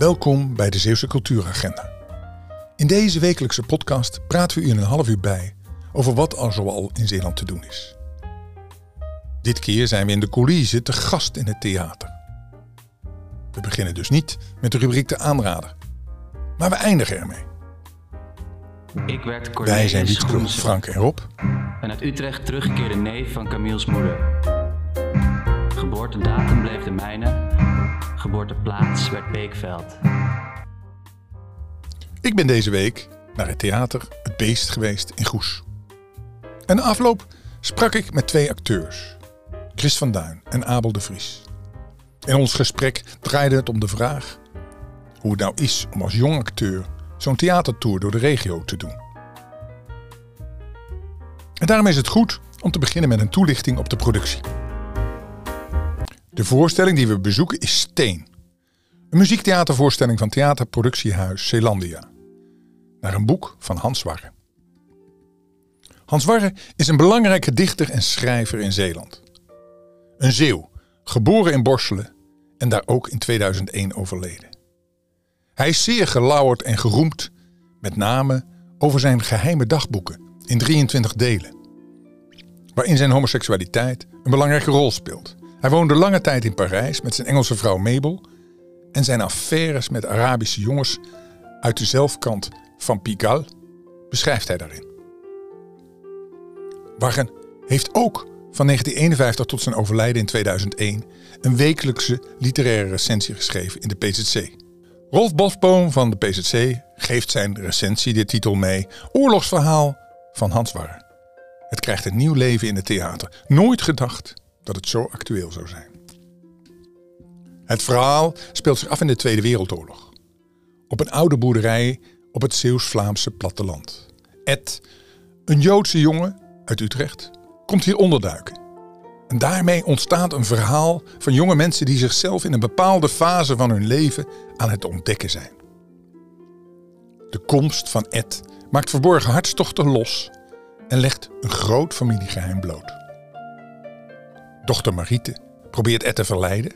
Welkom bij de Zeeuwse Cultuuragenda. In deze wekelijkse podcast praten we u in een half uur bij over wat al zoal in Zeeland te doen is. Dit keer zijn we in de coulissen te gast in het theater. We beginnen dus niet met de rubriek de aanrader, maar we eindigen ermee. Ik werd Cornelis Wij zijn Groense, Frank en Rob. een uit Utrecht teruggekeerde neef van Camille's moeder. Geboortedatum bleef de mijne, geboorteplaats werd Beekveld. Ik ben deze week naar het theater Het Beest geweest in Goes. En na afloop sprak ik met twee acteurs, Chris van Duin en Abel de Vries. In ons gesprek draaide het om de vraag hoe het nou is om als jong acteur zo'n theatertour door de regio te doen. En daarom is het goed om te beginnen met een toelichting op de productie. De voorstelling die we bezoeken is Steen. Een muziektheatervoorstelling van theaterproductiehuis Zeelandia. Naar een boek van Hans Warre. Hans Warre is een belangrijke dichter en schrijver in Zeeland. Een Zeeuw, geboren in Borselen en daar ook in 2001 overleden. Hij is zeer gelauwerd en geroemd, met name over zijn geheime dagboeken in 23 delen. Waarin zijn homoseksualiteit een belangrijke rol speelt. Hij woonde lange tijd in Parijs met zijn Engelse vrouw Mabel en zijn affaires met Arabische jongens uit de zelfkant van Pigalle beschrijft hij daarin. Warren heeft ook van 1951 tot zijn overlijden in 2001 een wekelijkse literaire recensie geschreven in de PZC. Rolf Bosboom van de PZC geeft zijn recensie de titel mee Oorlogsverhaal van Hans Warren. Het krijgt een nieuw leven in het theater. Nooit gedacht dat het zo actueel zou zijn. Het verhaal speelt zich af in de Tweede Wereldoorlog. Op een oude boerderij op het Zeeuws-Vlaamse platteland. Ed, een Joodse jongen uit Utrecht, komt hier onderduiken. En daarmee ontstaat een verhaal van jonge mensen die zichzelf in een bepaalde fase van hun leven aan het ontdekken zijn. De komst van Ed maakt verborgen hartstochten los en legt een groot familiegeheim bloot. Dochter Mariette probeert Ed te verleiden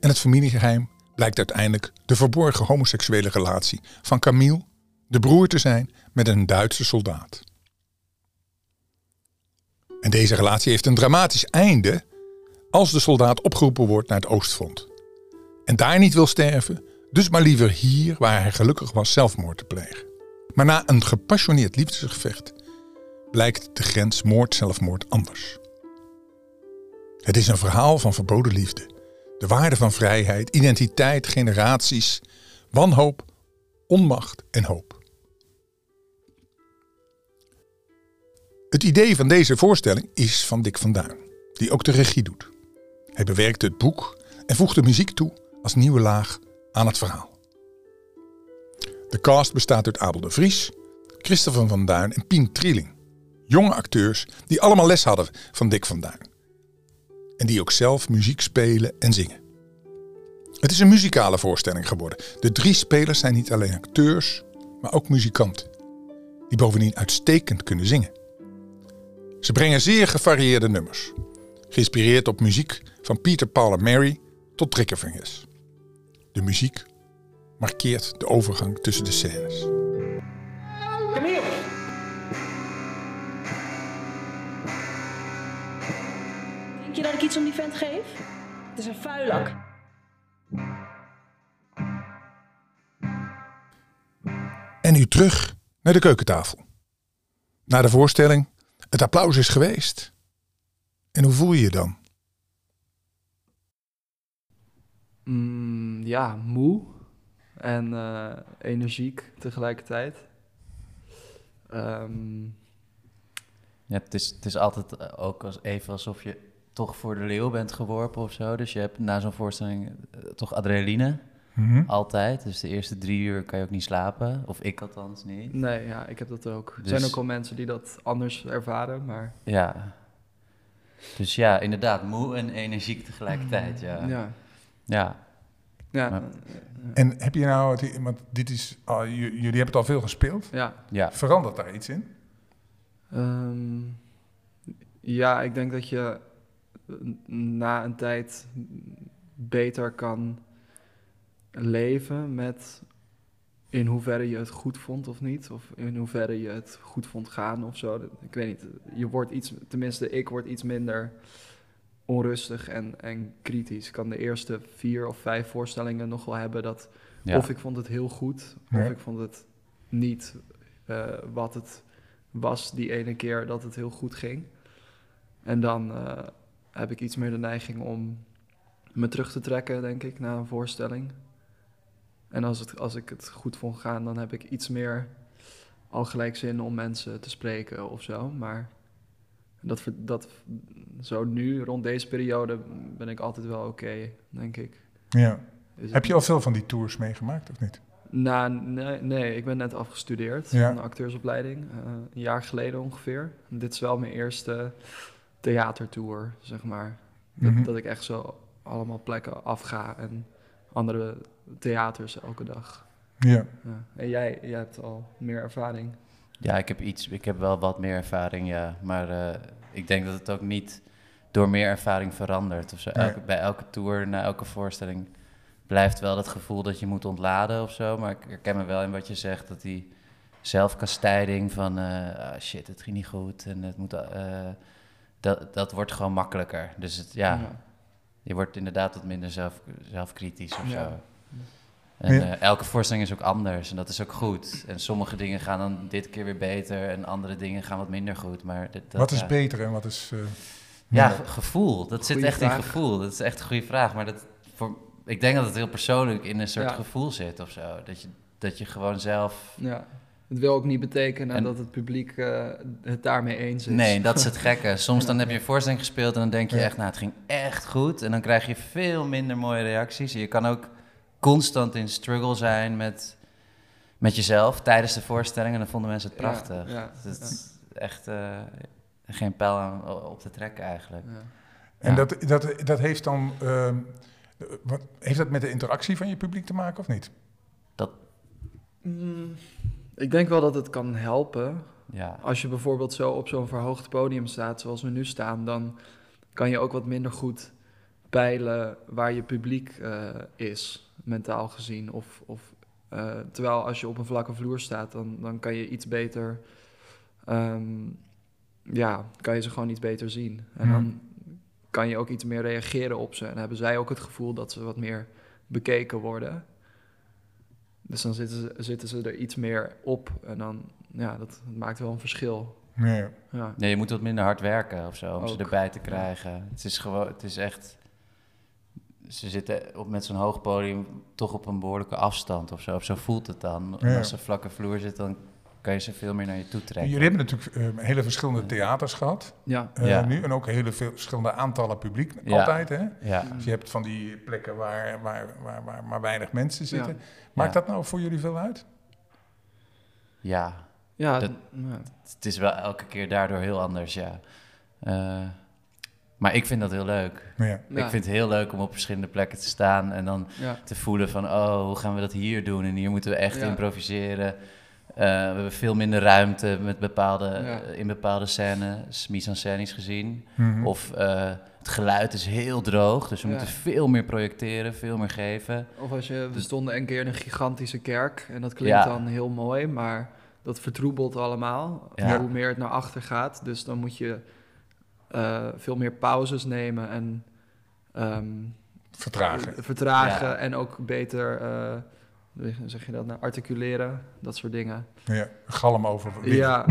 en het familiegeheim blijkt uiteindelijk de verborgen homoseksuele relatie van Camille, de broer te zijn met een Duitse soldaat. En deze relatie heeft een dramatisch einde als de soldaat opgeroepen wordt naar het Oostfront. En daar niet wil sterven, dus maar liever hier, waar hij gelukkig was, zelfmoord te plegen. Maar na een gepassioneerd liefdesgevecht blijkt de grens moord-zelfmoord anders. Het is een verhaal van verboden liefde. De waarde van vrijheid, identiteit, generaties, wanhoop, onmacht en hoop. Het idee van deze voorstelling is van Dick van Duin, die ook de regie doet. Hij bewerkte het boek en voegde muziek toe als nieuwe laag aan het verhaal. De cast bestaat uit Abel de Vries, Christopher van Duin en Pien Trieling. Jonge acteurs die allemaal les hadden van Dick van Duin. En die ook zelf muziek spelen en zingen. Het is een muzikale voorstelling geworden. De drie spelers zijn niet alleen acteurs, maar ook muzikanten. Die bovendien uitstekend kunnen zingen. Ze brengen zeer gevarieerde nummers. Geïnspireerd op muziek van Peter, Paul en Mary tot Triggerfingers. De muziek markeert de overgang tussen de scènes. Je dat ik iets om die vent geef? Het is een vuilak. En nu terug naar de keukentafel. Na de voorstelling, het applaus is geweest. En hoe voel je je dan? Mm, ja, moe en eh, energiek tegelijkertijd. Ehm, Ja, het, is, het is altijd eh, ook als, even alsof je toch voor de leeuw bent geworpen of zo. Dus je hebt na zo'n voorstelling eh, toch adrenaline. Altijd. Dus de eerste drie uur kan je ook niet slapen. Of ik althans niet. nee, ja, ik heb dat ook. Er Dus- zijn ook al mensen die dat anders ervaren, maar Ja. Dus ja, inderdaad, moe en energiek tegelijkertijd. Ja. ja. ja. Ja, Maar- En heb je nou, het, want dit is, jullie hebben het al veel gespeeld. ja. ja. Verandert daar iets in? Ehm, ja, ik denk dat je na een tijd beter kan leven met in hoeverre je het goed vond of niet. Of in hoeverre je het goed vond gaan of zo. Ik weet niet. Je wordt iets, tenminste, ik word iets minder onrustig en, en kritisch. Ik kan de eerste vier of vijf voorstellingen nog wel hebben dat Ja. of ik vond het heel goed, of Ja. ik vond het niet eh, wat het was die ene keer dat het heel goed ging. En dan eh, heb ik iets meer de neiging om me terug te trekken, denk ik, na een voorstelling. En als, het, als ik het goed vond gaan, dan heb ik iets meer al gelijk zin om mensen te spreken of zo. Maar dat, dat, zo nu, rond deze periode, ben ik altijd wel oké, denk ik. Ja. Heb je al veel van die tours meegemaakt of niet? Nou, nee, nee, ik ben net afgestudeerd Ja. van de acteursopleiding, eh, een jaar geleden ongeveer. Dit is wel mijn eerste theatertour, zeg maar. Dat, Mhm. dat ik echt zo allemaal plekken afga en andere theaters elke dag. Ja. Ja. En jij, jij hebt al meer ervaring. Ja, ik heb iets, ik heb wel wat meer ervaring, ja. Maar eh, ik denk dat het ook niet door meer ervaring verandert. Of zo. Nee. Elke, bij elke tour, na elke voorstelling, blijft wel dat gevoel dat je moet ontladen of zo. Maar ik herken me wel in wat je zegt, dat die zelfkastijding van eh, ah, shit, het ging niet goed en het moet, eh, dat, dat wordt gewoon makkelijker. Dus het, ja, je wordt inderdaad wat minder zelf, zelfkritisch of Ja. zo. En eh, elke voorstelling is ook anders en dat is ook goed. En sommige dingen gaan dan dit keer weer beter en andere dingen gaan wat minder goed. Maar dit, dat, wat is ja. beter en wat is... eh, Ja, gevoel. Dat zit echt in gevoel. Dat is echt een goede vraag. Maar dat, voor, ik denk dat het heel persoonlijk in een soort gevoel zit of zo. Dat je, dat je gewoon zelf... Ja. Het wil ook niet betekenen En- dat het publiek eh, het daarmee eens is. Nee, dat is het gekke. Soms dan heb je een voorstelling gespeeld en dan denk je echt, nou, het ging echt goed. En dan krijg je veel minder mooie reacties. En je kan ook constant in struggle zijn met, met jezelf tijdens de voorstelling. En dan vonden mensen het prachtig. ja, Het is echt eh, geen pijl aan, op te trekken eigenlijk. Ja. En Ja. dat, dat, dat heeft dan... ehm, wat, heeft dat met de interactie van je publiek te maken of niet? Mm, ik denk wel dat het kan helpen. Ja, Als je bijvoorbeeld zo op zo'n verhoogd podium staat, zoals we nu staan, dan kan je ook wat minder goed peilen waar je publiek eh, is, mentaal gezien. Of, of, eh, terwijl als je op een vlakke vloer staat, dan, dan kan je iets beter, ehm, ja, kan je ze gewoon iets beter zien. En Mhm. dan kan je ook iets meer reageren op ze. En hebben zij ook het gevoel dat ze wat meer bekeken worden. Dus dan zitten ze, zitten ze er iets meer op. En dan, ja, dat, dat maakt wel een verschil. Nee. Ja, Nee, je moet wat minder hard werken of zo om ze erbij te krijgen. Het is gewoon, het is echt. Ze zitten op, met zo'n hoog podium toch op een behoorlijke afstand of zo. Of zo voelt het dan. Ja. als ze vlakke vloer zitten, dan kan je ze veel meer naar je toe trekken. Jullie hebben natuurlijk eh, hele verschillende theaters gehad ja. eh, Ja. nu. En ook hele veel verschillende aantallen publiek. Ja. Altijd, hè? Ja, Dus je hebt van die plekken waar, waar, waar, waar maar weinig mensen zitten. Maakt Ja. dat nou voor jullie veel uit? ja, ja, Dat- ja. het is wel elke keer daardoor heel anders, ja. Eh, maar ik vind dat heel leuk. Ja. Ja. Ik vind het heel leuk om op verschillende plekken te staan en dan ja. te voelen van, oh, hoe gaan we dat hier doen? En hier moeten we echt Ja. improviseren. Eh, we hebben veel minder ruimte met bepaalde, Ja. eh, in bepaalde scènes, mise-en-scènes gezien. Mhm. Of eh, het geluid is heel droog, dus we Ja. moeten veel meer projecteren, veel meer geven. Of als je, we stonden een keer in een gigantische kerk en dat klinkt Ja. dan heel mooi, maar dat vertroebelt allemaal Ja. hoe meer het naar achter gaat. Dus dan moet je eh, veel meer pauzes nemen en ehm, Vertragen. vertragen Ja. en ook beter, eh, zeg je dat nou, articuleren, dat soort dingen. Ja. Galm over. wind. Ja,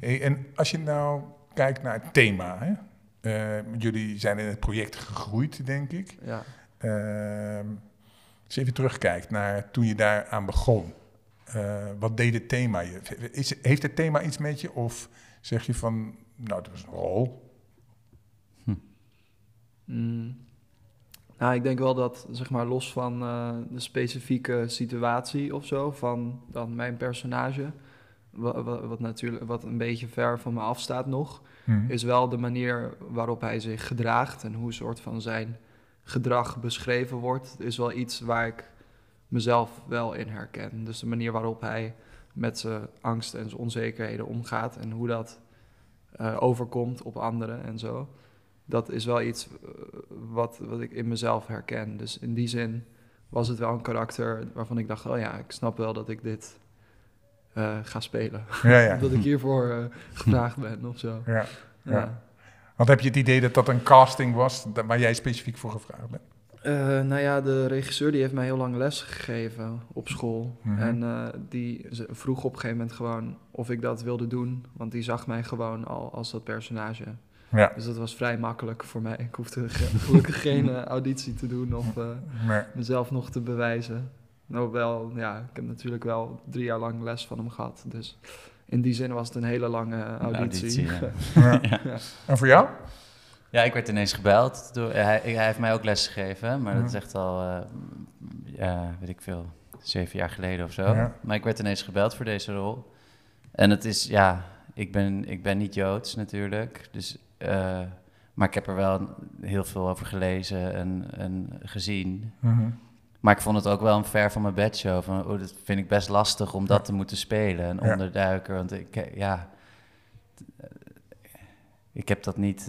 Hey, en als je nou kijkt naar het thema, hè? Eh, jullie zijn in het project gegroeid, denk ik. ja. Ehm, als je even terugkijkt naar toen je daar aan begon. eh, wat deed het thema je? Is, heeft het thema iets met je? Of zeg je van, nou, het was een rol. Mm. Nou, ik denk wel dat, zeg maar, los van eh, de specifieke situatie of zo, van dan mijn personage, wat, wat, natuurlijk wat een beetje ver van me afstaat nog, Mhm. is wel de manier waarop hij zich gedraagt en hoe soort van zijn gedrag beschreven wordt, is wel iets waar ik mezelf wel in herken. Dus de manier waarop hij met zijn angst en zijn onzekerheden omgaat en hoe dat eh, overkomt op anderen en zo. Dat is wel iets eh, wat, wat ik in mezelf herken. Dus in die zin was het wel een karakter waarvan ik dacht, oh ja, ik snap wel dat ik dit eh, ga spelen. Ja, ja. dat ik hiervoor eh, gevraagd ben of zo. ja. Ja. Want heb je het idee dat dat een casting was waar jij specifiek voor gevraagd bent? Eh, nou ja, de regisseur die heeft mij heel lang les gegeven op school. Mhm. En die vroeg op een gegeven moment gewoon of ik dat wilde doen. Want die zag mij gewoon al als dat personage. Ja. Dus dat was vrij makkelijk voor mij. Ik hoefde ge- gelukkig geen eh, auditie te doen of eh, Nee. mezelf nog te bewijzen. Nou wel, ja, ik heb natuurlijk wel drie jaar lang les van hem gehad. Dus in die zin was het een hele lange auditie. auditie, ja. Ja. En voor jou? Ja, ik werd ineens gebeld. Door, hij, hij heeft mij ook les gegeven, maar dat is echt al, eh, ja, weet ik veel, zeven jaar geleden of zo. Ja. Maar ik werd ineens gebeld voor deze rol. En het is, ja, ik ben, ik ben niet Joods natuurlijk, dus, eh, maar ik heb er wel heel veel over gelezen en, en gezien. Mhm. Maar ik vond het ook wel een ver van mijn bedshow. Van, oh, dat vind ik best lastig om dat Ja. te moeten spelen, een Ja. onderduiker. Want ik, eh, ja, eh, ik heb dat niet,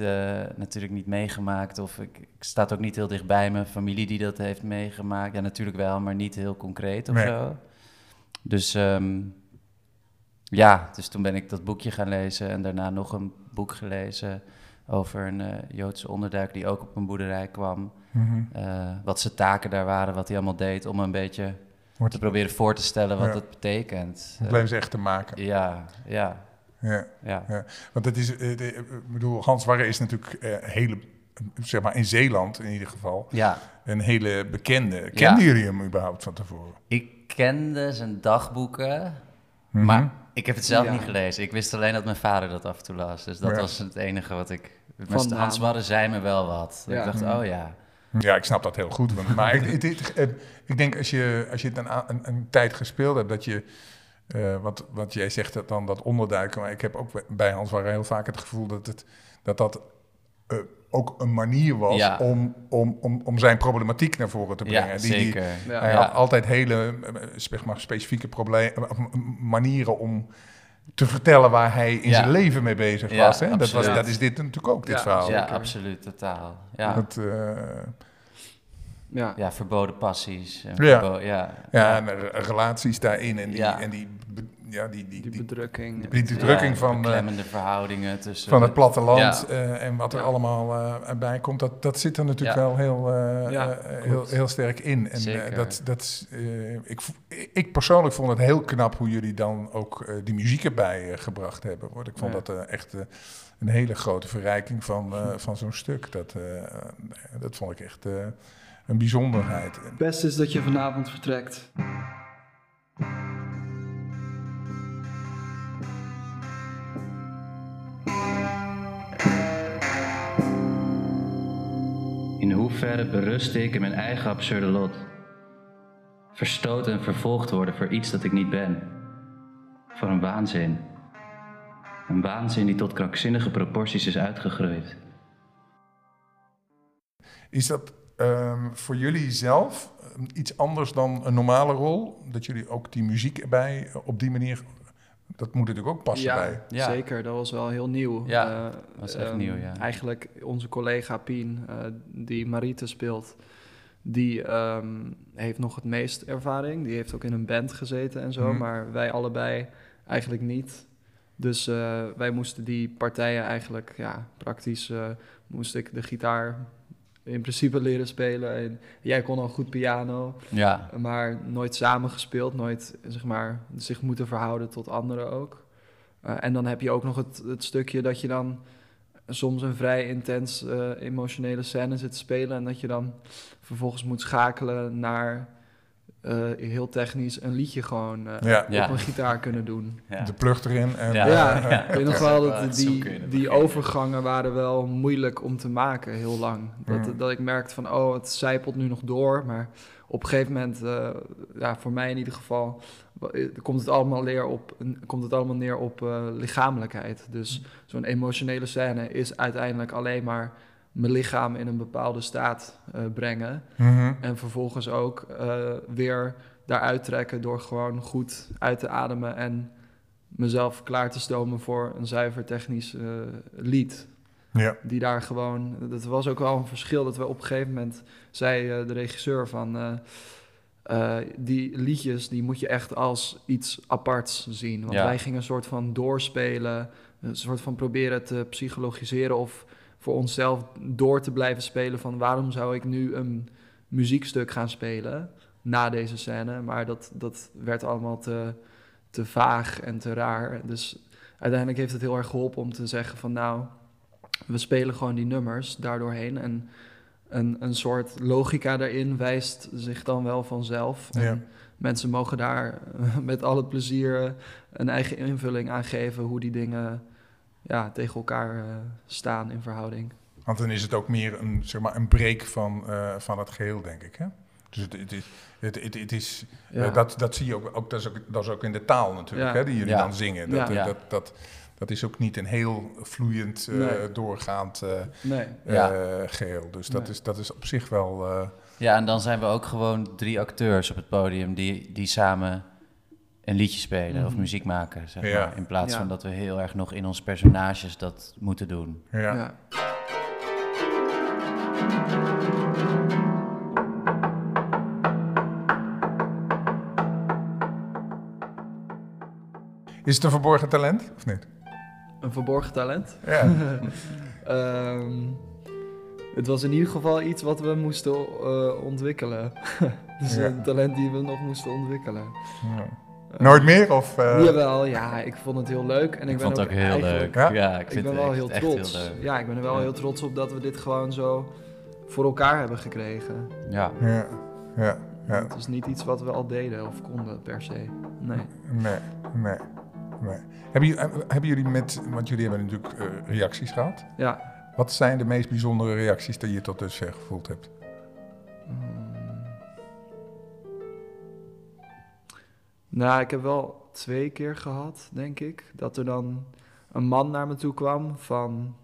natuurlijk niet meegemaakt. Of ik, ik sta ook niet heel dicht bij mijn familie die dat heeft meegemaakt. Ja, natuurlijk wel, maar niet heel concreet of Nee. zo. Dus ehm, ja, dus toen ben ik dat boekje gaan lezen en daarna nog een boek gelezen over een eh, Joodse onderduiker die ook op een boerderij kwam. Mhm. Eh, wat zijn taken daar waren, wat hij allemaal deed, om een beetje Wordt te proberen voor te stellen wat Ja. het betekent. het Eh, leven echt te maken. ja, ja, Ja. ja. Want het is, de- ik bedoel, Hans Warre is natuurlijk hele, zeg maar in Zeeland in ieder geval, Ja, een hele bekende. Kenden jullie hem überhaupt van tevoren? ik kende zijn dagboeken, Mhm. maar ik heb het zelf Ja. niet gelezen. Ik wist alleen dat mijn vader dat af en toe las. Dus dat Ja. was het enige wat ik... Van Hans. Warre zei me wel wat. Ja. Ik dacht, oh ja. Ja, ik snap dat heel goed. want- Maar ik, ik denk als je, als je het een, een, een tijd gespeeld hebt, dat je. eh, wat, wat jij zegt dat dan dat onderduiken. Maar ik heb ook bij Hans Warre heel vaak het gevoel dat het, dat, dat eh, ook een manier was Ja. om, om, om, om zijn problematiek naar voren te brengen. Ja, Die- die- zeker. Ja. hij Ja. had altijd hele eh, zeg maar, specifieke problemen, m- manieren om te vertellen waar hij in Ja. zijn leven mee bezig Ja, was. Hè? Dat, was dat is dit natuurlijk ook, dit verhaal. Ja, zeker. absoluut, totaal. Ja, Dat, eh, Ja. ja verboden passies. En Ja. verbo- ja. Ja, en re- relaties daarin en die, Ja. en die, ja, die, die, Die die, bedrukking. die van, eh, beklemmende verhoudingen tussen... van het platteland Ja. eh, en wat er Ja. allemaal eh, bij komt, dat, dat zit er natuurlijk Ja. wel heel, eh, Ja, eh, heel, heel sterk in. En eh, dat, dat, is, eh, ik, ik persoonlijk vond het heel knap hoe jullie dan ook eh, die muziek erbij eh, gebracht hebben. Hoor. Ik vond Ja. dat eh, echt eh, een hele grote verrijking van, eh, van zo'n stuk. Dat, eh, dat vond ik echt eh, een bijzonderheid. Het beste is dat je vanavond vertrekt. In hoeverre berust ik in mijn eigen absurde lot? Verstoten en vervolgd worden voor iets dat ik niet ben. Voor een waanzin. Een waanzin die tot krankzinnige proporties is uitgegroeid. Is dat ehm, voor jullie zelf ehm, iets anders dan een normale rol? Dat jullie ook die muziek erbij eh, op die manier... Dat moet natuurlijk ook passen ja, bij. Ja. zeker. Dat was wel heel nieuw. Ja, Eh, was echt ehm, nieuw, ja. Eigenlijk onze collega Pien, eh, die Marite speelt, die ehm, heeft nog het meest ervaring. Die heeft ook in een band gezeten en zo, Mhm. maar wij allebei eigenlijk niet. Dus eh, wij moesten die partijen eigenlijk, ja, praktisch eh, moest ik de gitaar in principe leren spelen. En jij kon al goed piano. Ja, Maar nooit samen gespeeld, nooit zeg maar, zich moeten verhouden tot anderen ook. Eh, en dan heb je ook nog het, het stukje dat je dan soms een vrij intens eh, emotionele scène zit te spelen. En dat je dan vervolgens moet schakelen naar heel technisch een liedje gewoon eh, Ja. Ja. op een gitaar kunnen doen. ja. De plucht erin. En, Ja. Ja, ja. ik weet nog wel dat die, die overgangen waren wel moeilijk om te maken, heel lang. Dat, Mm. dat ik merkte van, oh, het zijpelt nu nog door. Maar op een gegeven moment, eh, ja, voor mij in ieder geval, eh, komt het allemaal neer op, een- komt het allemaal neer op eh, lichamelijkheid. Dus zo'n emotionele scène is uiteindelijk alleen maar mijn lichaam in een bepaalde staat eh, brengen. Mhm. En vervolgens ook eh, weer daaruit trekken door gewoon goed uit te ademen en mezelf klaar te stomen voor een zuiver technisch eh, lied. Ja. Die daar gewoon, dat was ook wel een verschil dat we op een gegeven moment, zei eh, de regisseur van, eh, eh, die liedjes, die moet je echt als iets aparts zien. Want Ja. wij gingen een soort van doorspelen, een soort van proberen te psychologiseren of voor onszelf door te blijven spelen van waarom zou ik nu een muziekstuk gaan spelen na deze scène. Maar dat, dat werd allemaal te, te vaag en te raar. Dus uiteindelijk heeft het heel erg geholpen om te zeggen van nou, we spelen gewoon die nummers daardoorheen. En een, een soort logica daarin wijst zich dan wel vanzelf. Ja. En mensen mogen daar met al het plezier een eigen invulling aan geven hoe die dingen ja, tegen elkaar eh, staan in verhouding. Want dan is het ook meer een, zeg maar, een break van, eh, van het geheel, denk ik. Hè? Dus het, het, is- het, het, het is, Ja. eh, dat, dat zie je ook, ook, dat is ook, dat is ook in de taal natuurlijk, Ja. hè, die jullie Ja. dan zingen. Dat, Ja. dat, dat, dat, dat is ook niet een heel vloeiend, eh, Nee. doorgaand eh, Nee. Eh, geheel. Dus dat, Nee. is, dat is op zich wel... eh, Ja, en dan zijn we ook gewoon drie acteurs op het podium die, die samen een liedje spelen of Mhm. muziek maken, zeg Ja. maar. In plaats Ja. van dat we heel erg nog in onze personages dat moeten doen. ja. Ja. Is het een verborgen talent, of niet? Een verborgen talent. Ja. Ehm, het was in ieder geval iets wat we moesten eh, ontwikkelen. dus Ja. een talent die we nog moesten ontwikkelen. Ja. Eh, Nooit meer? Of, eh, Jawel, ja, ik vond het heel leuk. En ik, Ik, ben vond het ook heel eigenlijk- leuk. Ja? Ja, ik Ik vind ben het wel echt- heel trots. heel leuk. ja, ik ben er wel Ja. heel trots op dat we dit gewoon zo voor elkaar hebben gekregen. Ja. Ja, ja, ja. Het is niet iets wat we al deden of konden per se. Nee. Nee, nee, nee. Hebben, jullie- hebben jullie met, want jullie hebben natuurlijk eh, reacties gehad. Ja. Wat zijn de meest bijzondere reacties die je tot dusver gevoeld hebt? Nou, ik heb wel twee keer gehad, denk ik. Dat er dan een man naar me toe kwam van,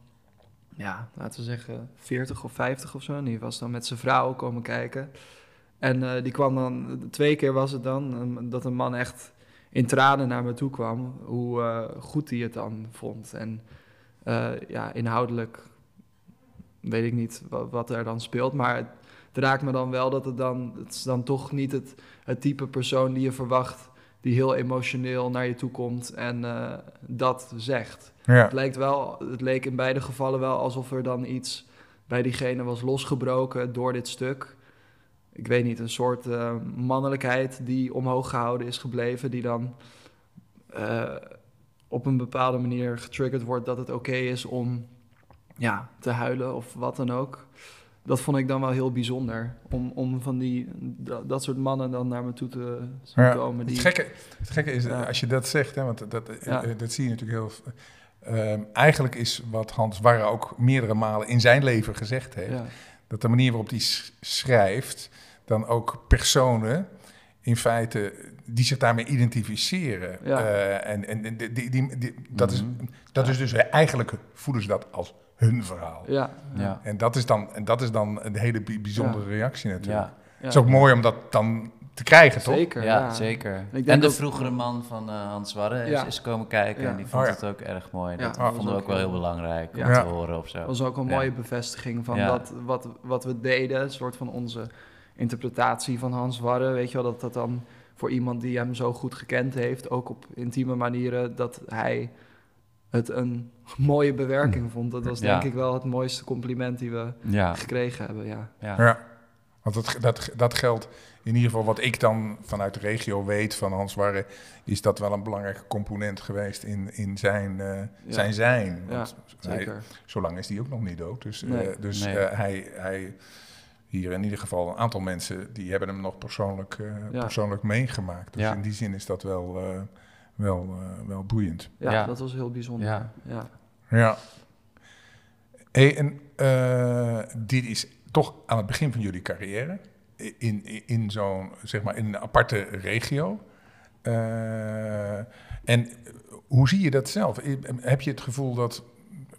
ja, laten we zeggen 40 of 50 of zo. En die was dan met zijn vrouw komen kijken. En eh, die kwam dan, twee keer was het dan, um, dat een man echt in tranen naar me toe kwam. Hoe eh, goed hij het dan vond. En eh, ja, inhoudelijk weet ik niet wat, er dan speelt. Maar het, het raakt me dan wel dat het dan, het is dan toch niet het, het type persoon die je verwacht, die heel emotioneel naar je toe komt en eh, dat zegt. Ja, Het lijkt wel, het leek in beide gevallen wel alsof er dan iets bij diegene was losgebroken door dit stuk. Ik weet niet, een soort eh, mannelijkheid die omhoog gehouden is gebleven, die dan eh, op een bepaalde manier getriggerd wordt dat het oké is om ja, te huilen of wat dan ook. Dat vond ik dan wel heel bijzonder. Om, om van die, dat, dat soort mannen dan naar me toe te Ja, komen. Die, Het, gekke, het gekke is, Ja. als je dat zegt, hè, want dat, eh, Ja. dat zie je natuurlijk heel... ehm, eigenlijk is wat Hans Warre ook meerdere malen in zijn leven gezegd heeft... dat de manier waarop hij schrijft... dan ook personen in feite die zich daarmee identificeren. Ja. Eh, en en die, die- die- dat, is, Mhm. dat is dus eigenlijk voelen ze dat als hun verhaal. ja, Ja. En dat is dan, en dat is dan een hele bi- bijzondere reactie natuurlijk. Ja. ja. Het is ook mooi om dat dan te krijgen, toch? Zeker, Ja, ja. zeker. Ik denk En de vroegere man van eh, Hans Warre is, Ja. is komen kijken Ja. en die vond Oh, ja. het ook erg mooi. Ja, Dat dat was vonden we ook wel heel belangrijk om Ja. te horen of zo. Dat was ook een Ja. mooie bevestiging van Ja. dat wat, wat we deden, een soort van onze interpretatie van Hans Warre. Weet je wel, dat dat dan voor iemand die hem zo goed gekend heeft, ook op intieme manieren, dat hij het een mooie bewerking vond. Dat was Ja. denk ik wel het mooiste compliment die we Ja, gekregen hebben, ja. ja. Ja, want dat, dat, dat geldt in ieder geval wat ik dan vanuit de regio weet van Hans Warre, is dat wel een belangrijke component geweest in, in zijn, eh, zijn zijn. Ja, Want hij, zeker. zolang is hij ook nog niet dood. Dus, eh, dus Nee. eh, hij, hij, hier in ieder geval een aantal mensen, die hebben hem nog persoonlijk, eh, Ja. persoonlijk meegemaakt. Dus Ja. in die zin is dat wel, eh, wel, eh, wel boeiend. Ja, Ja. dat was heel bijzonder. Ja. Ja. Ja. Hey, en eh, dit is toch aan het begin van jullie carrière. In, in, in zo'n, zeg maar, in een aparte regio. Eh, en hoe zie je dat zelf? Heb je het gevoel dat,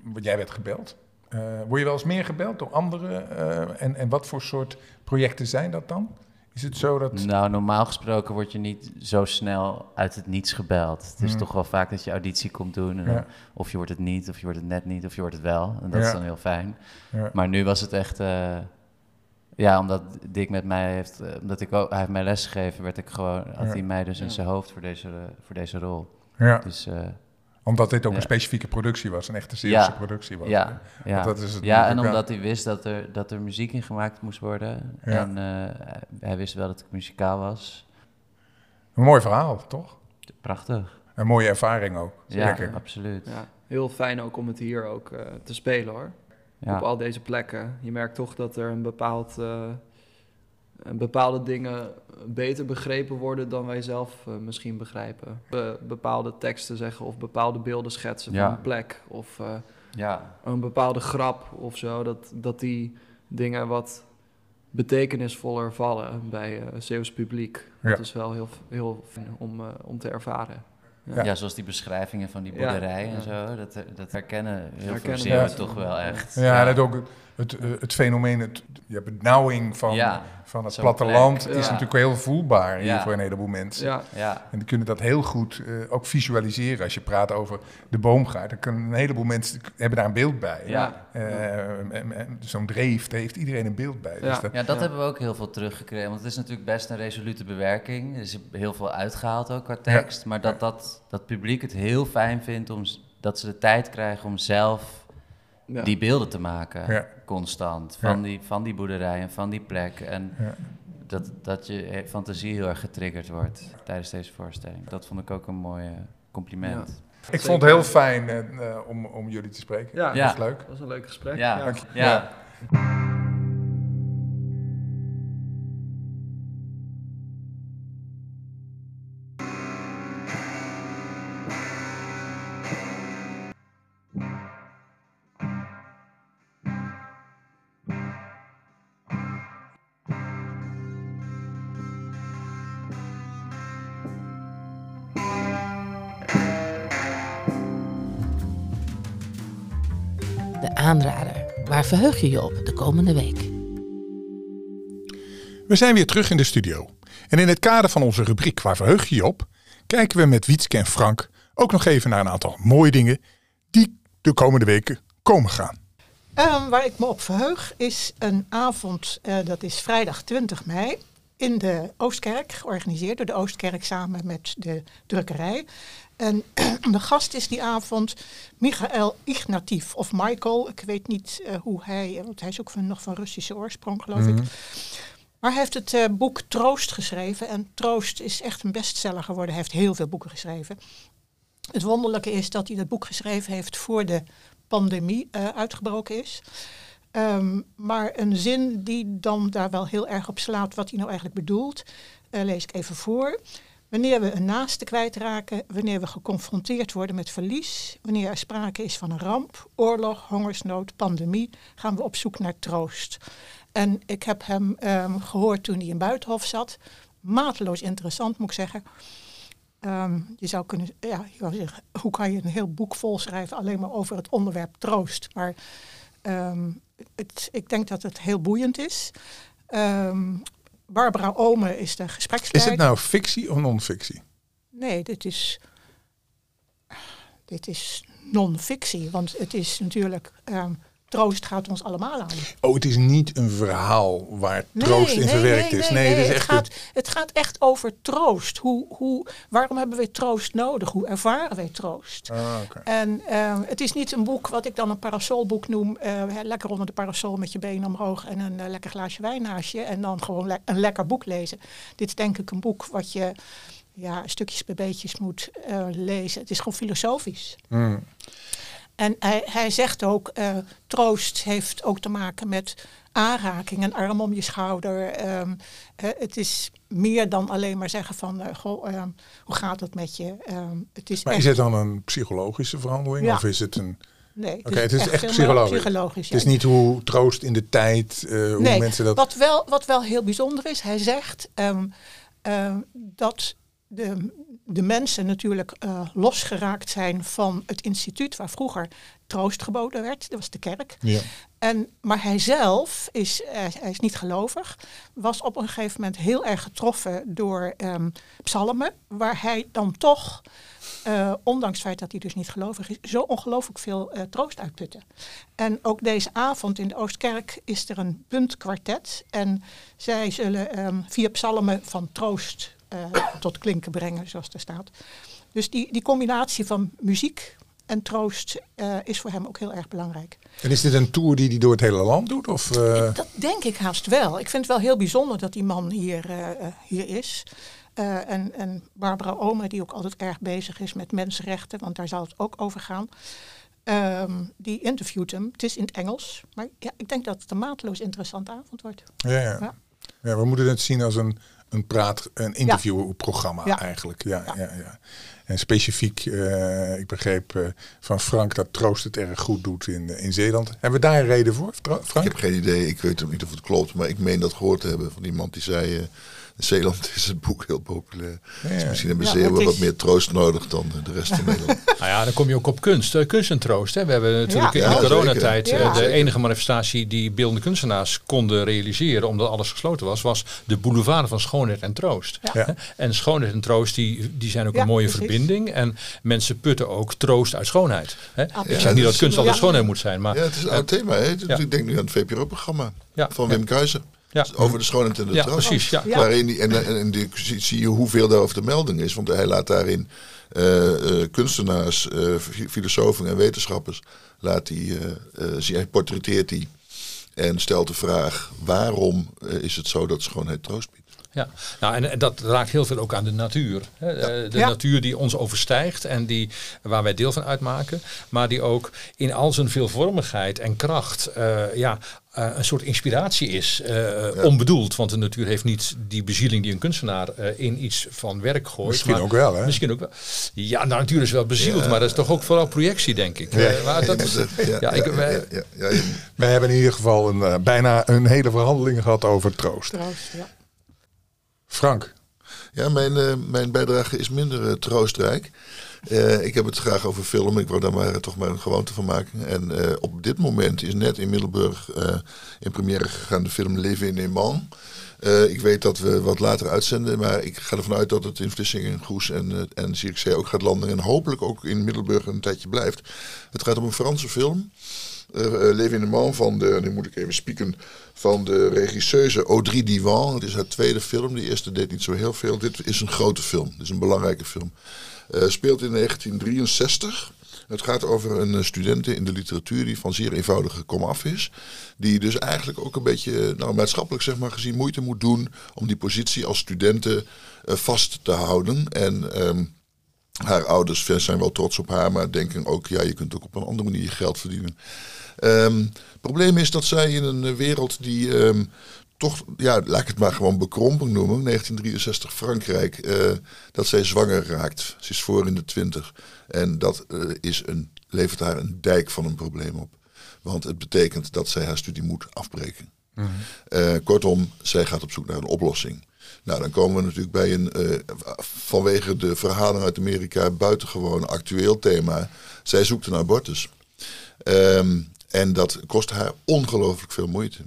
want jij werd gebeld. Eh, word je wel eens meer gebeld door anderen? Eh, en, en wat voor soort projecten zijn dat dan? Is het zo dat... Nou, normaal gesproken word je niet zo snel uit het niets gebeld. Het is Hmm. toch wel vaak dat je auditie komt doen. En dan, Ja. Of je wordt het niet, of je wordt het net niet, of je wordt het wel. En dat is dan heel fijn. Ja. Maar nu was het echt... eh, ja, omdat Dick met mij heeft... eh, omdat ik ook, hij heeft mij lesgegeven, werd ik gewoon... Had Ja. hij mij dus in zijn hoofd voor deze, voor deze rol. Ja, Dus eh, omdat dit ook Ja. een specifieke productie was, een echte serieuze Ja. productie was. ja, ja. Want dat is het ja, en omdat hij wist dat er, dat er muziek in gemaakt moest worden. Ja. En eh, hij wist wel dat ik muzikaal was. Een mooi verhaal, toch? Prachtig. Een mooie ervaring ook. Ja, Zeker. absoluut. Ja, heel fijn ook om het hier ook eh, te spelen hoor. Ja. Op al deze plekken. Je merkt toch dat er een bepaald, eh, bepaalde dingen beter begrepen worden dan wij zelf eh, misschien begrijpen. Be- bepaalde teksten zeggen of bepaalde beelden schetsen Ja. van een plek. Of eh, ja, een bepaalde grap of zo. Dat, dat die dingen wat betekenisvoller vallen bij eh Zeeuws publiek. Ja. Dat is wel heel, heel fijn om, eh, om te ervaren. Ja. Ja. zoals die beschrijvingen van die boerderij ja. en zo. Dat, dat herkennen heel Herkennen veel Zeeuwen mensen. toch wel echt. Ja, en het, ook het, eh, het fenomeen, het, je benauwing van, Ja, van het zo'n platteland plek, is ja. natuurlijk heel voelbaar hier voor een heleboel mensen. Ja, ja. En die kunnen dat heel goed eh, ook visualiseren. Als je praat over de boomgaard, dan kunnen een heleboel mensen hebben daar een beeld bij. Ja. Eh, Zo'n dreef, daar heeft iedereen een beeld bij. Dus Ja. dat, Ja, dat Ja. hebben we ook heel veel teruggekregen. Want het is natuurlijk best een resolute bewerking. Er is heel veel uitgehaald ook qua tekst. Maar dat, dat dat publiek het heel fijn vindt om, dat ze de tijd krijgen om zelf ja. die beelden te maken. Ja. Constant. Ja. Van, die, van die boerderij en van die plek. En Ja. dat, dat je eh, fantasie heel erg getriggerd wordt tijdens deze voorstelling. Dat vond ik ook een mooi compliment. ik vond het heel fijn eh, eh, om, om jullie te spreken. Ja. Dat was leuk. Dat was een leuk gesprek. Ja, Dank ja. je. Ja. Aanrader. Waar verheug je je op de komende week? We zijn weer terug in de studio. En in het kader van onze rubriek Waar verheug je je op? kijken we met Wietske en Frank ook nog even naar een aantal mooie dingen die de komende weken komen gaan. Ehm, waar ik me op verheug is een avond, eh, dat is vrijdag 20 mei, in de Oostkerk, georganiseerd door de Oostkerk samen met de drukkerij. En de gast is die avond Michael Ignatief, of Michael, ik weet niet eh, hoe hij, want hij is ook van, nog van Russische oorsprong geloof ik. Maar hij heeft het eh, boek Troost geschreven en Troost is echt een bestseller geworden. Hij heeft heel veel boeken geschreven. Het wonderlijke is dat hij dat boek geschreven heeft voor de pandemie eh, uitgebroken is. Ehm, maar een zin die dan daar wel heel erg op slaat wat hij nou eigenlijk bedoelt, eh, lees ik even voor. Wanneer we een naaste kwijtraken, wanneer we geconfronteerd worden met verlies, wanneer er sprake is van een ramp, oorlog, hongersnood, pandemie, gaan we op zoek naar troost. En ik heb hem ehm, gehoord toen hij in Buitenhof zat. Mateloos interessant, moet ik zeggen. Ehm, je zou kunnen, ja, je zeggen, hoe kan je een heel boek vol schrijven alleen maar over het onderwerp troost? Maar ehm, het, ik denk dat het heel boeiend is. Ehm, Barbara Ome is de Is gespreksleider. het nou fictie of non-fictie? Nee, dit is, dit is non-fictie, want het is natuurlijk, ehm, troost gaat ons allemaal aan. Oh, het is niet een verhaal waar troost in verwerkt is. Nee, het is het, echt gaat, het gaat echt over troost. Hoe, hoe, waarom hebben we troost nodig? Hoe ervaren wij troost? Ah. En ehm, het is niet een boek wat ik dan een parasolboek noem. hè, lekker onder de parasol met je benen omhoog en een eh, lekker glaasje wijn naast je. En dan gewoon le- een lekker boek lezen. Dit is denk ik een boek wat je ja, stukjes bij beetjes moet eh, lezen. Het is gewoon filosofisch. Hmm. En hij, hij zegt ook, eh, troost heeft ook te maken met aanraking, een arm om je schouder. Ehm, het is meer dan alleen maar zeggen van, eh, goh, ehm, hoe gaat het met je? Ehm, het is Maar echt, is het dan een psychologische verhandeling Ja. of is het een... nee, Oké, het is echt helemaal psychologisch. psychologisch Het is niet hoe troost in de tijd, eh, hoe Nee, mensen dat... wat, wel, wat wel heel bijzonder is, hij zegt dat de, de mensen natuurlijk uh, losgeraakt zijn van het instituut waar vroeger troost geboden werd. Dat was de kerk. Ja. En, maar hij zelf is, uh, hij is niet gelovig, was op een gegeven moment heel erg getroffen door um, psalmen, waar hij dan toch, uh, ondanks het feit dat hij dus niet gelovig is, zo ongelooflijk veel troost uitputte. En ook deze avond in de Oostkerk is er een puntkwartet en zij zullen um, vier psalmen van troost tot klinken brengen, zoals er staat. Dus die, die combinatie van muziek en troost uh, is voor hem ook heel erg belangrijk. En is dit een tour die hij door het hele land doet? Of, uh... Dat denk ik haast wel. Ik vind het wel heel bijzonder dat die man hier, uh, hier is. en, en Barbara Omer, die ook altijd erg bezig is met mensenrechten, want daar zal het ook over gaan. Um, die interviewt hem. Het is in het Engels. Maar ja, ik denk dat het een maatloos interessante avond wordt. Ja, ja. ja. ja we moeten het zien als een, een praat, een interviewprogramma ja. eigenlijk. Ja, ja. Ja, ja. En specifiek, uh, ik begreep uh, van Frank dat Troost het erg goed doet in, in Zeeland. Hebben we daar een reden voor, Frank? Ik heb geen idee, ik weet niet of het klopt, maar ik meen dat gehoord te hebben van iemand die zei... Uh, in Zeeland is het boek heel populair. Ja, ja. Dus misschien hebben ze ja, wel is... wat meer troost nodig dan de rest van Nederland. nou ja, dan kom je ook op kunst. Uh, kunst en troost. Hè. We hebben natuurlijk in de coronatijd uh, de enige manifestatie die beeldende kunstenaars konden realiseren, omdat alles gesloten was, was de boulevard van schoonheid en troost. En schoonheid en troost die, die zijn ook een mooie precies. verbinding. En mensen putten ook troost uit schoonheid. Hè. Ik zeg niet dat kunst altijd schoonheid moet zijn. Maar, ja, het is een oud thema. Hè. Ik denk nu aan het VPRO-programma van Wim Kuijzer. Ja. Over de schoonheid en de ja, troost. Precies, ja. Waarin die, en, en, en die, zie je hoeveel daarover de melding is. Want hij laat daarin uh, uh, kunstenaars, uh, filosofen en wetenschappers, laat hij, hij portretteert hij. En stelt de vraag, waarom is het zo dat schoonheid troost biedt? Ja, nou, en, en, dat raakt heel veel ook aan de natuur. Hè? Ja. De ja. natuur die ons overstijgt en die, waar wij deel van uitmaken. Maar die ook in al zijn veelvormigheid en kracht uh, ja, uh, een soort inspiratie is. Uh, ja. Onbedoeld, want de natuur heeft niet die bezieling die een kunstenaar in iets van werk gooit. Misschien maar, ook wel, hè? Misschien ook wel. Ja, de natuur is wel bezield, maar dat is toch ook vooral projectie, denk ik. wij hebben in ieder geval een, bijna een hele verhandeling gehad over troost. Troost, ja. Frank. Ja, mijn, uh, mijn bijdrage is minder uh, troostrijk. Uh, ik heb het graag over film. Ik wou daar maar toch maar een gewoonte van maken. En op dit moment is net in Middelburg in première gegaan de film Leven in Eman. ik weet dat we wat later uitzenden, maar ik ga ervan uit dat het in Vlissingen, Goes en, en Zierikzee ook gaat landen. En hopelijk ook in Middelburg een tijdje blijft. Het gaat om een Franse film. In de Man van de, nu moet ik even spieken, van de regisseuse Audrey Diwan. Het is haar tweede film. De eerste deed niet zo heel veel. Dit is een grote film. Dit is een belangrijke film. Uh, speelt in 1963. Het gaat over een studente in de literatuur die van zeer eenvoudige komaf is. Die dus eigenlijk ook een beetje nou, maatschappelijk zeg maar, gezien moeite moet doen om die positie als studenten vast te houden. En um, haar ouders zijn wel trots op haar, maar denken ook, ja, je kunt ook op een andere manier geld verdienen. Um, het probleem is dat zij in een wereld die um, toch, ja, laat ik het maar gewoon bekrompen noemen, 1963 Frankrijk, uh, dat zij zwanger raakt. Ze is voor in de twintig. En dat uh, is een, levert haar een dijk van een probleem op. Want het betekent dat zij haar studie moet afbreken. Mm -hmm. uh, kortom, zij gaat op zoek naar een oplossing. Nou, dan komen we natuurlijk bij een, uh, vanwege de verhalen uit Amerika, buitengewoon actueel thema. Zij zoekt een abortus. Um, en dat kost haar ongelooflijk veel moeite.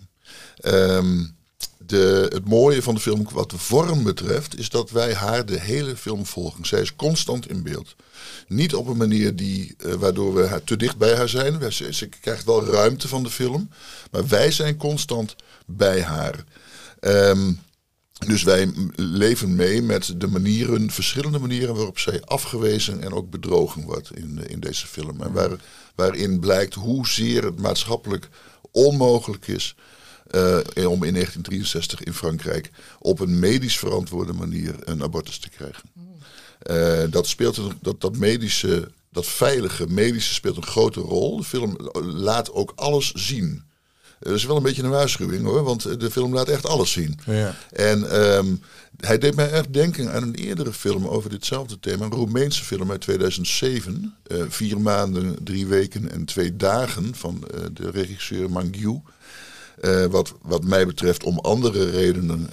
Um, de, het mooie van de film, wat de vorm betreft, is dat wij haar de hele film volgen. Zij is constant in beeld. Niet op een manier die, uh, waardoor we haar te dicht bij haar zijn. Ze, ze krijgt wel ruimte van de film. Maar wij zijn constant bij haar. Um, dus wij leven mee met de manieren, verschillende manieren waarop zij afgewezen en ook bedrogen wordt in, in deze film. En waar, waarin blijkt hoezeer het maatschappelijk onmogelijk is uh, om in 1963 in Frankrijk op een medisch verantwoorde manier een abortus te krijgen. Uh, dat speelt dat, dat medische, dat veilige medische speelt een grote rol. De film laat ook alles zien. Dat is wel een beetje een waarschuwing hoor, want de film laat echt alles zien. Ja. En um, hij deed mij erg denken aan een eerdere film over ditzelfde thema. Een Roemeense film uit 2007. Uh, vier maanden, drie weken en twee dagen van uh, de regisseur Mangiu. Uh, wat, wat mij betreft om andere redenen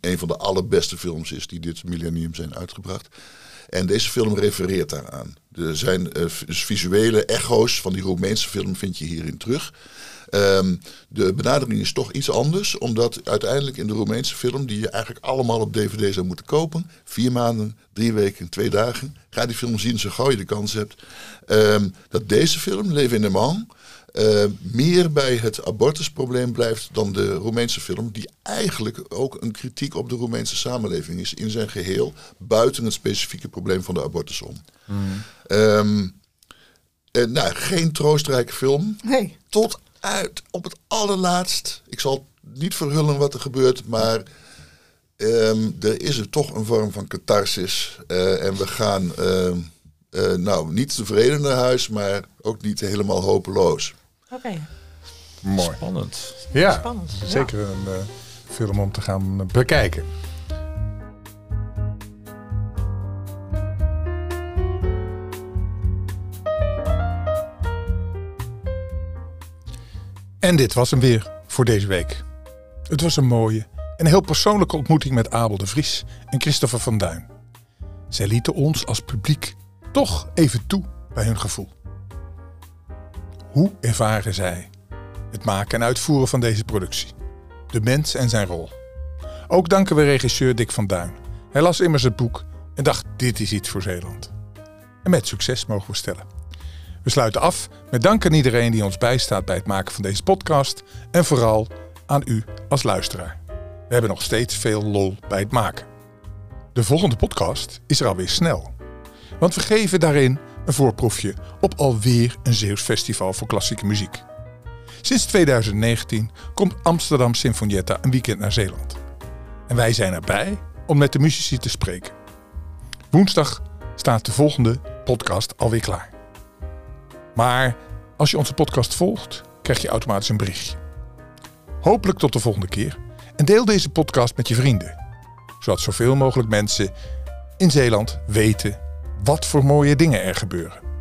een van de allerbeste films is die dit millennium zijn uitgebracht. En deze film refereert daaraan. Er zijn uh, visuele echo's van die Roemeense film vind je hierin terug. Um, de benadering is toch iets anders, omdat uiteindelijk in de Roemeense film, die je eigenlijk allemaal op DVD zou moeten kopen, vier maanden, drie weken, twee dagen, ga die film zien zo gauw je de kans hebt, um, dat deze film, L'Evenement, uh, meer bij het abortusprobleem blijft dan de Roemeense film, die eigenlijk ook een kritiek op de Roemeense samenleving is in zijn geheel, buiten het specifieke probleem van de abortus om. Mm. Um, uh, nou, geen troostrijke film. Nee. Tot uit op het allerlaatst. Ik zal niet verhullen wat er gebeurt, maar um, er is er toch een vorm van catharsis. Uh, en we gaan, uh, uh, nou, niet tevreden naar huis, maar ook niet helemaal hopeloos. Oké. Okay. Mooi. Spannend. Ja, Spannend, ja. zeker een uh, film om te gaan bekijken. En dit was hem weer voor deze week. Het was een mooie en heel persoonlijke ontmoeting met Abel de Vries en Christopher van Duin. Zij lieten ons als publiek toch even toe bij hun gevoel. Hoe ervaren zij het maken en uitvoeren van deze productie? De mens en zijn rol. Ook danken we regisseur Dick van Duin. Hij las immers het boek en dacht: dit is iets voor Zeeland. En met succes mogen we stellen. We sluiten af met dank aan iedereen die ons bijstaat bij het maken van deze podcast en vooral aan u als luisteraar. We hebben nog steeds veel lol bij het maken. De volgende podcast is er alweer snel. Want we geven daarin een voorproefje op alweer een Zeeuws festival voor klassieke muziek. Sinds 2019 komt Amsterdam Sinfonietta een weekend naar Zeeland. En wij zijn erbij om met de muzici te spreken. Woensdag staat de volgende podcast alweer klaar. Maar als je onze podcast volgt, krijg je automatisch een berichtje. Hopelijk tot de volgende keer. En deel deze podcast met je vrienden. Zodat zoveel mogelijk mensen in Zeeland weten wat voor mooie dingen er gebeuren.